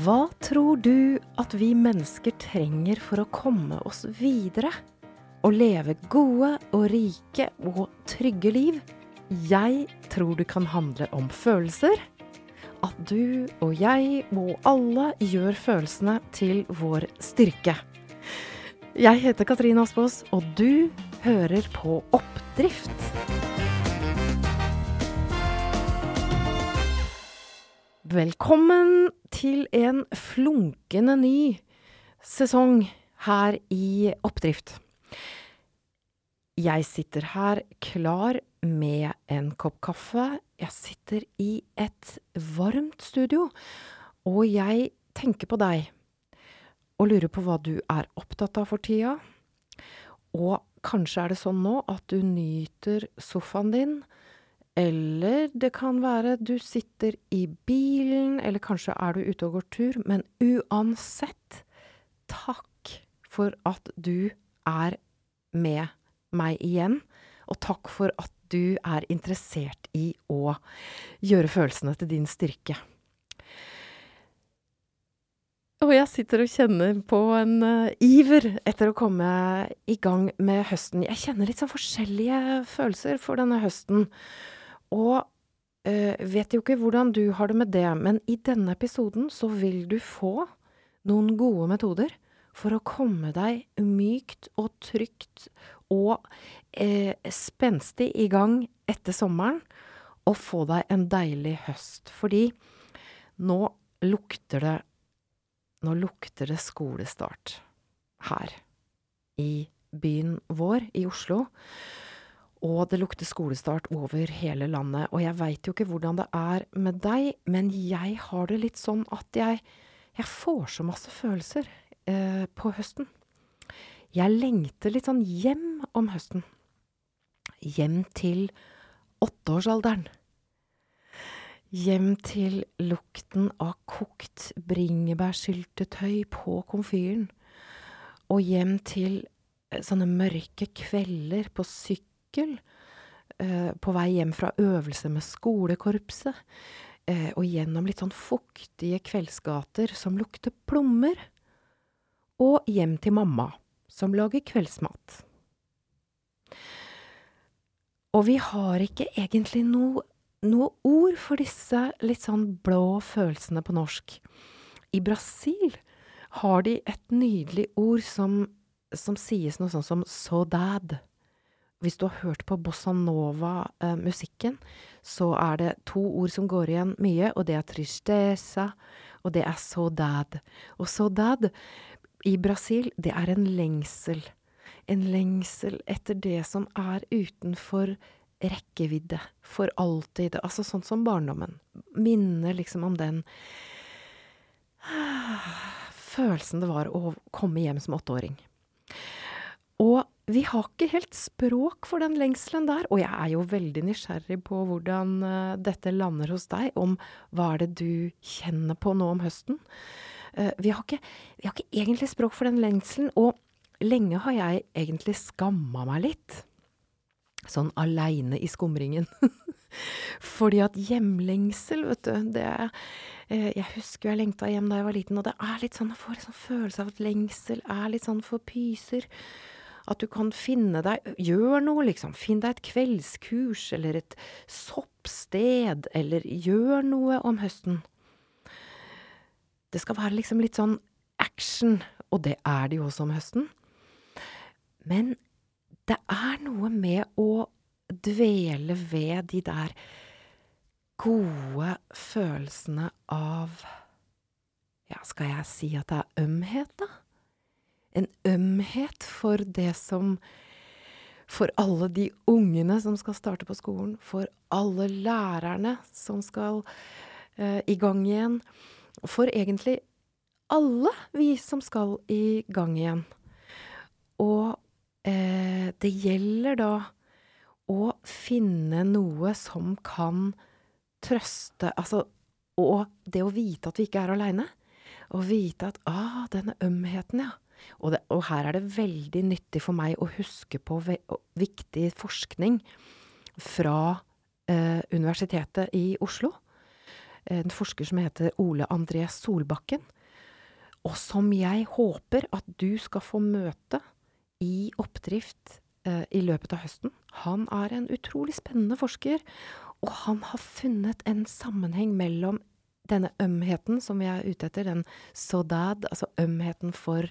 Hva tror du at vi mennesker trenger for å komme oss videre? Å leve gode og rike og trygge liv? Jeg tror det kan handle om følelser. At du og jeg og alle gjør følelsene til vår styrke. Jeg heter Katrine Aspaas, og du hører på Oppdrift. Velkommen til en flunkende ny sesong her i Oppdrift. Jeg sitter her klar med en kopp kaffe. Jeg sitter i et varmt studio, og jeg tenker på deg og lurer på hva du er opptatt av for tida. Og kanskje er det sånn nå at du nyter sofaen din eller det kan være du sitter i bilen, eller kanskje er du ute og går tur. Men uansett, takk for at du er med meg igjen. Og takk for at du er interessert i å gjøre følelsene til din styrke. Og jeg sitter og kjenner på en uh, iver etter å komme i gang med høsten. Jeg kjenner litt sånn forskjellige følelser for denne høsten. Og eh, vet jo ikke hvordan du har det med det, men i denne episoden så vil du få noen gode metoder for å komme deg mykt og trygt og eh, spenstig i gang etter sommeren, og få deg en deilig høst. Fordi nå lukter det Nå lukter det skolestart her i byen vår, i Oslo. Og det lukter skolestart over hele landet. Og jeg veit jo ikke hvordan det er med deg, men jeg har det litt sånn at jeg, jeg får så masse følelser eh, på høsten. Jeg lengter litt sånn hjem om høsten. Hjem til åtteårsalderen. Hjem til lukten av kokt bringebærsyltetøy på komfyren. Og hjem til eh, sånne mørke kvelder på sykkel sykkel eh, på vei hjem fra øvelse med skolekorpset, eh, og gjennom litt sånn fuktige kveldsgater som lukter plommer, og hjem til mamma, som lager kveldsmat. Og vi har ikke egentlig noe, noe ord for disse litt sånn blå følelsene på norsk. I Brasil har de et nydelig ord som, som sies noe sånn som saudade hvis du har hørt på bossa nova-musikken, så er det to ord som går igjen mye, og det er tristeza, og det er saudade. Og saudade i Brasil, det er en lengsel. En lengsel etter det som er utenfor rekkevidde, for alltid. Altså sånn som barndommen. Minner liksom om den følelsen det var å komme hjem som åtteåring. Og vi har ikke helt språk for den lengselen der, og jeg er jo veldig nysgjerrig på hvordan uh, dette lander hos deg, om hva er det du kjenner på nå om høsten. Uh, vi, har ikke, vi, har ikke, egentlig språk for den lengselen, og lenge har jeg egentlig skamma meg litt. Sånn aleine i skumringen. Fordi at hjemlengsel, vet du, det uh, Jeg husker jeg lengta hjem da jeg var liten, og det er litt sånn, jeg får en sånn følelse av at lengsel er litt sånn for pyser. At du kan finne deg Gjør noe, liksom. Finn deg et kveldskurs eller et soppsted, eller gjør noe om høsten. Det skal være liksom litt sånn action, og det er det jo også om høsten. Men det er noe med å dvele ved de der gode følelsene av Ja, skal jeg si at det er ømhet, da? En ømhet for det som For alle de ungene som skal starte på skolen, for alle lærerne som skal eh, i gang igjen, for egentlig alle vi som skal i gang igjen. Og eh, det gjelder da å finne noe som kan trøste Altså, og det å vite at vi ikke er aleine. Å vite at ah, denne ømheten, ja. Og, det, og, her er det veldig nyttig for meg å huske på viktig forskning fra eh, Universitetet i Oslo. en forsker som heter Ole André Solbakken, og som jeg håper at du skal få møte i oppdrift eh, i løpet av høsten. Han er en utrolig spennende forsker, og han har funnet en sammenheng mellom denne ømheten som vi er ute etter, den sodad, altså ømheten for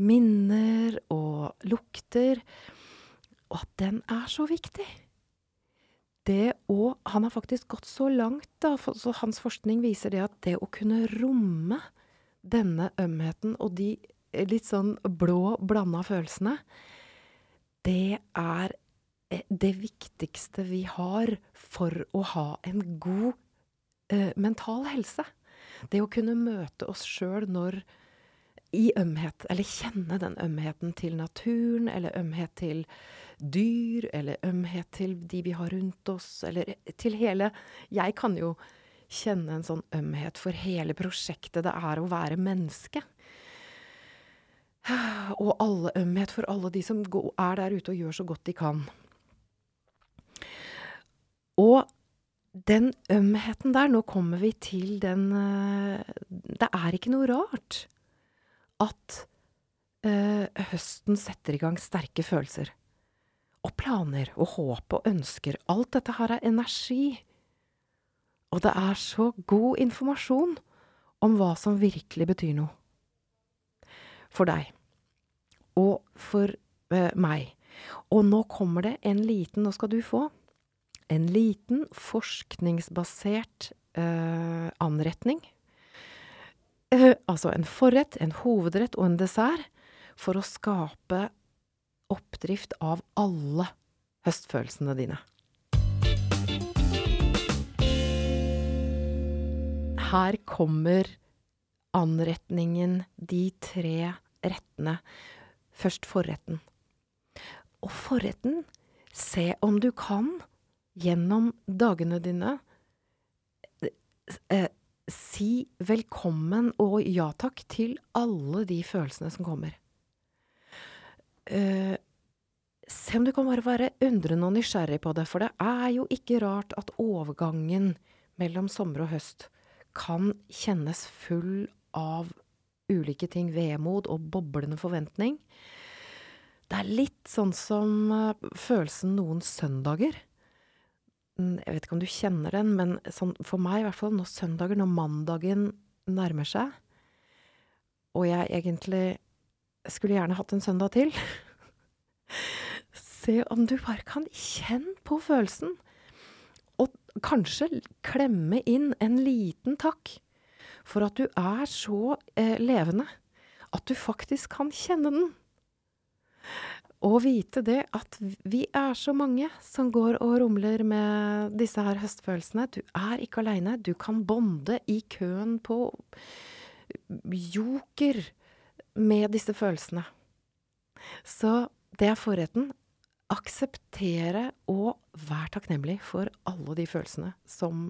minner og lukter, og at den er så viktig. Det å Han har faktisk gått så langt, da, for, så hans forskning viser det at det å kunne romme denne ømheten og de litt sånn blå, blanda følelsene, det er eh, det viktigste vi har for å ha en god eh, mental helse. Det å kunne møte oss sjøl når i ømhet, eller kjenne den ømheten til naturen, eller ømhet til dyr, eller ømhet til de vi har rundt oss, eller til hele Jeg kan jo kjenne en sånn ømhet for hele prosjektet det er å være menneske. Og alle ømhet for alle de som er der ute og gjør så godt de kan. Og den ømheten der, nå kommer vi til den eh, Det er ikke noe rart at uh, høsten setter i gang sterke følelser. Og planer og håp og ønsker. Alt dette her er energi. Og det er så god informasjon om hva som virkelig betyr noe. For deg. Og for uh, meg. Og nå kommer det en liten, nå skal du få, en liten forskningsbasert uh, anretning. Uh, altså en forrett, en hovedrett og en dessert for å skape oppdrift av alle høstfølelsene dine. her kommer anretningen, de tre rettene. Først forretten. Og forretten, se om du kan, gjennom dagene dine, eh, si velkommen og ja takk til alle de følelsene som kommer. Eh, se om du kan bare være undrende og nysgjerrig på det, for det er jo ikke rart at overgangen mellom sommer og høst kan kjennes full av ulike ting. Vemod og boblende forventning. Det er litt sånn som uh, følelsen noen søndager. Jeg vet ikke om du kjenner den, men sånn, for meg i hvert fall, når søndager, når mandagen nærmer seg, og jeg egentlig skulle gjerne hatt en søndag til Se om du bare kan kjenne på følelsen og kanskje klemme inn en liten takk for at du er så eh, levende at du faktisk kan kjenne den. Og vite det at vi er så mange som går og rumler med disse her høstfølelsene. Du er ikke aleine. Du kan bonde i køen på joker med disse følelsene. Så det er forretten akseptere og vær takknemlig for alle de følelsene som,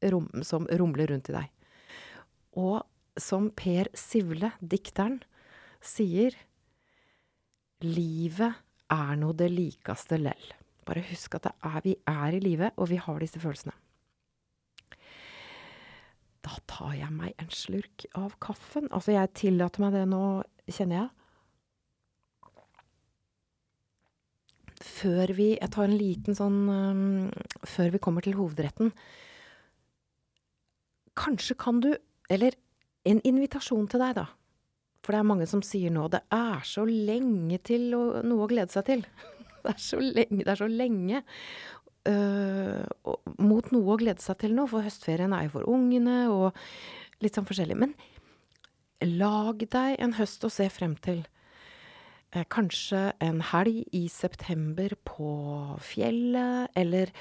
rom, som rumler rundt i deg. Og som Per Sivle, dikteren, sier Livet er nå det likeste lell. Bare husk at er, vi er i live, og vi har disse følelsene. Da tar jeg meg en slurk av kaffen. Altså, jeg tillater meg det nå, kjenner jeg. før vi Jeg tar en liten sånn um, Før vi kommer til hovedretten. Kanskje kan du Eller en invitasjon til deg, da. For det er mange som sier nå det er så lenge til å, noe å glede seg til. Det er så lenge, det er så lenge uh, mot noe å glede seg til nå, for høstferien er jo for ungene og litt sånn forskjellig. Men lag deg en høst å se frem til. Eh, kanskje en helg i september på fjellet, eller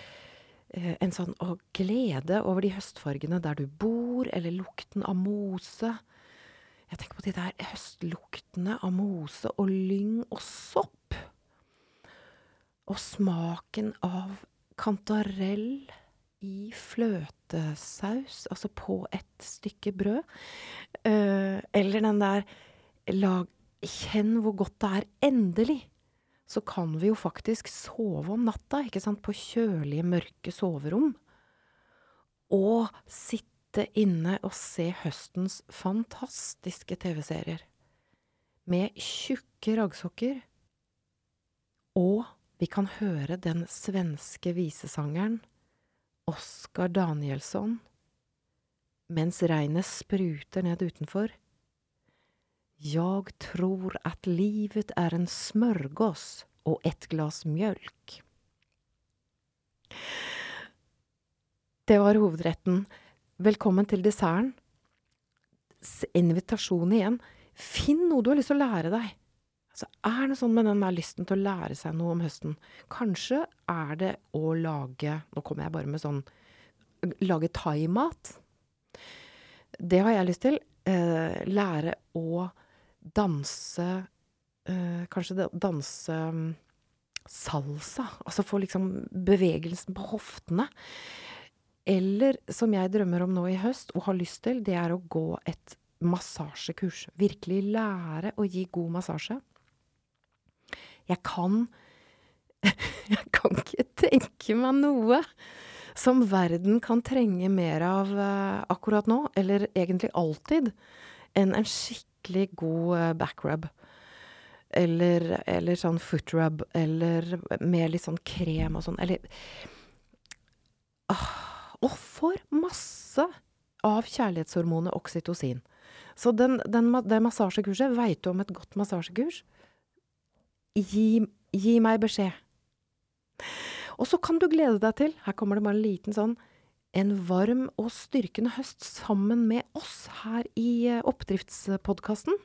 eh, en sånn å, glede over de høstfargene der du bor, eller lukten av mose. Jeg tenker på de der høstluktene av mose og lyng og sopp. Og smaken av kantarell i fløtesaus, altså på et stykke brød. Uh, eller den der lag Kjenn hvor godt det er. Endelig så kan vi jo faktisk sove om natta, ikke sant, på kjølige, mørke soverom. Og sitte inne og se høstens fantastiske TV-serier. Med tjukke raggsokker. Og vi kan høre den svenske visesangeren Oskar Danielsson mens regnet spruter ned utenfor. Jeg tror at livet er en smørgås og et glass mjølk. Det var hovedretten. Velkommen til desserten. Invitasjon igjen. Finn noe du har lyst til å lære deg. Altså, er det sånn med den der lysten til å lære seg noe om høsten? Kanskje er det å lage Nå kommer jeg bare med sånn Lage thaimat. Det har jeg lyst til. Eh, lære å danse eh, Kanskje danse um, salsa. Altså få liksom bevegelsen på hoftene. Eller som jeg drømmer om nå i høst, og har lyst til, det er å gå et massasjekurs. Virkelig lære å gi god massasje. Jeg kan Jeg kan ikke tenke meg noe som verden kan trenge mer av uh, akkurat nå, eller egentlig alltid, enn en skikkelig god uh, backrub. Eller, eller sånn footrub, eller med litt sånn krem og sånn. Eller ah, Og får masse av kjærlighetshormonet oksytocin. Så den, den, det massasjekurset Veit du om et godt massasjekurs? Gi, gi meg beskjed. Og så kan du glede deg til, her kommer det bare en liten sånn, en varm og styrkende høst sammen med oss her i eh, Oppdriftspodkasten.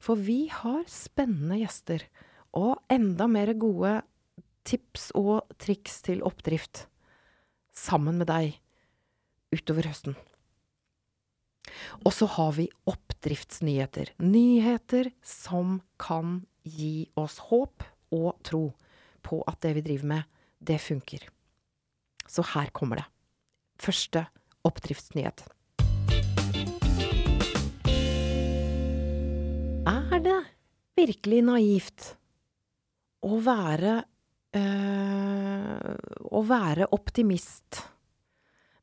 For vi har spennende gjester, og enda mer gode tips og triks til oppdrift sammen med deg utover høsten. Og så har vi oppdriftsnyheter. Nyheter som kan gi oss håp og tro på at det vi driver med, det funker. Så her kommer det. Første oppdriftsnyhet. Er det virkelig naivt å være øh, Å være optimist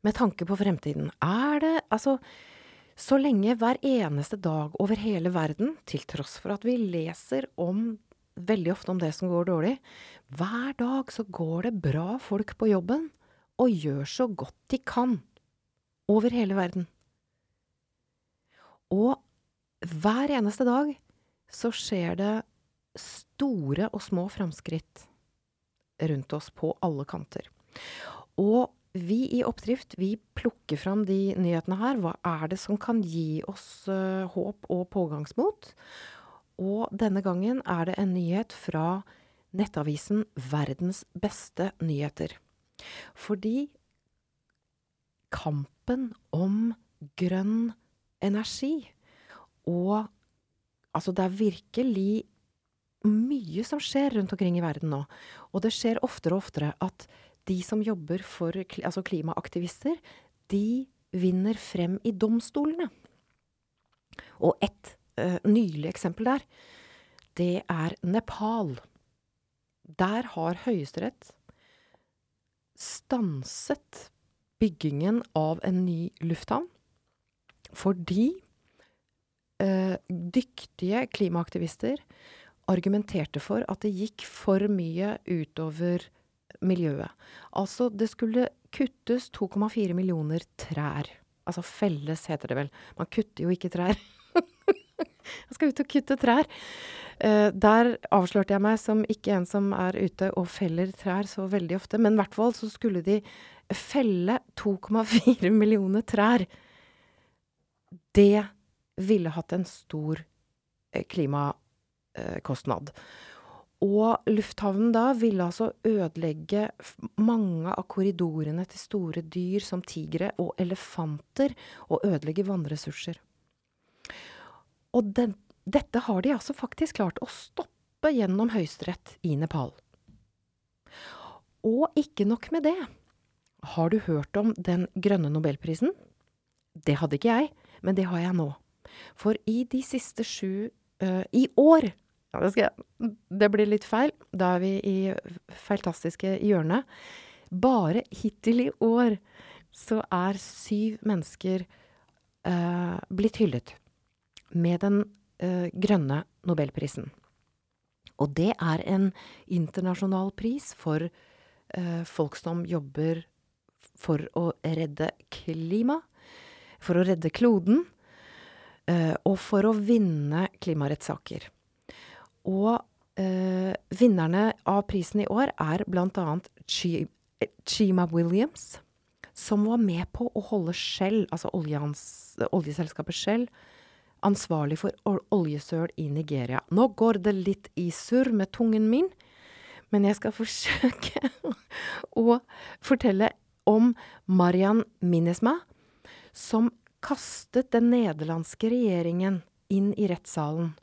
med tanke på fremtiden? Er det Altså, så lenge hver eneste dag over hele verden, til tross for at vi leser om veldig ofte om det som går dårlig. Hver dag så går det bra folk på jobben, og gjør så godt de kan. Over hele verden. Og hver eneste dag så skjer det store og små framskritt rundt oss på alle kanter. Og vi i Oppdrift vi plukker fram de nyhetene her. Hva er det som kan gi oss uh, håp og pågangsmot? Og denne gangen er det en nyhet fra nettavisen Verdens beste nyheter. Fordi kampen om grønn energi og Altså, det er virkelig mye som skjer rundt omkring i verden nå. Og det skjer oftere og oftere at de som jobber for altså klimaaktivister, de vinner frem i domstolene. Og ett uh, nylig eksempel der, det er Nepal. Der har Høyesterett stanset byggingen av en ny lufthavn fordi uh, dyktige klimaaktivister argumenterte for at det gikk for mye utover miljøet. Altså, det skulle kuttes 2,4 millioner trær. Altså felles, heter det vel. Man kutter jo ikke trær. Jeg skal ut og kutte trær. Uh, der avslørte jeg meg som ikke en som er ute og feller trær så veldig ofte. Men i hvert fall så skulle de felle 2,4 millioner trær. Det ville hatt en stor uh, klimakostnad. Og lufthavnen da ville altså ødelegge mange av korridorene til store dyr som tigre og elefanter, og ødelegge vannressurser. Og den, dette har de altså faktisk klart å stoppe gjennom Høyesterett i Nepal. Og ikke nok med det. Har du hørt om den grønne nobelprisen? Det hadde ikke jeg, men det har jeg nå. For i de siste sju uh, I år ja, det, jeg, det, blir litt feil. Da er vi i feiltastiske hjørnet. Bare hittil i år så er syv mennesker uh, blitt hyllet med den uh, grønne nobelprisen. Og det er en internasjonal pris for uh, folk som jobber for å redde klima, for å redde kloden, og for å vinne klimarettssaker. Og eh, vinnerne av prisen i år er annet Chima Williams, som var med på å holde Shell, altså oljeselskapet Shell, ansvarlig for oljesøl i Nigeria. Nå går det litt i surr med tungen min, men jeg skal forsøke å fortelle om Marian Minnesma, som kastet den nederlandske regjeringen inn i rettssalen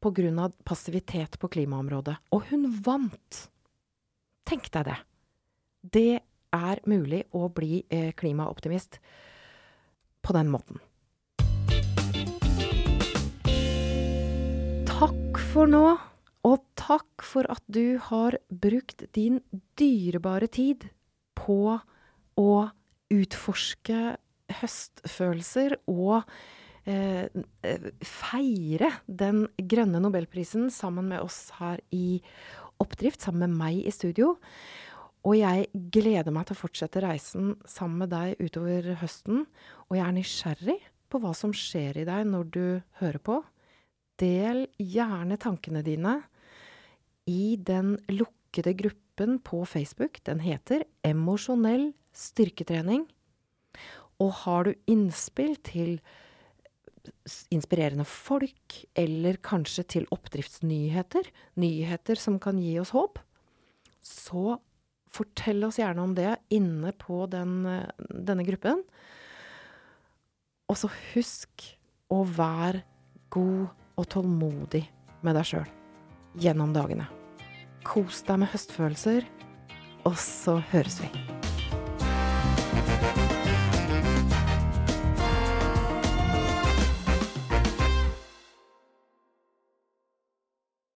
pga. passivitet på klimaområdet. Og hun vant! Tenk deg det. Det er mulig å bli eh, klimaoptimist på den måten. Takk for nå, og takk for at du har brukt din dyrebare tid på å utforske høstfølelser og feire den grønne nobelprisen sammen med oss her i Oppdrift, sammen med meg i studio. Og jeg gleder meg til å fortsette reisen sammen med deg utover høsten. Og jeg er nysgjerrig på hva som skjer i deg når du hører på. Del gjerne tankene dine i den lukkede gruppen på Facebook. Den heter Emosjonell styrketrening. Og har du innspill til inspirerende folk, eller kanskje til oppdriftsnyheter, nyheter som kan gi oss håp, så fortell oss gjerne om det inne på den, denne gruppen. Og så husk å være god og tålmodig med deg sjøl gjennom dagene. Kos deg med høstfølelser, og så høres vi.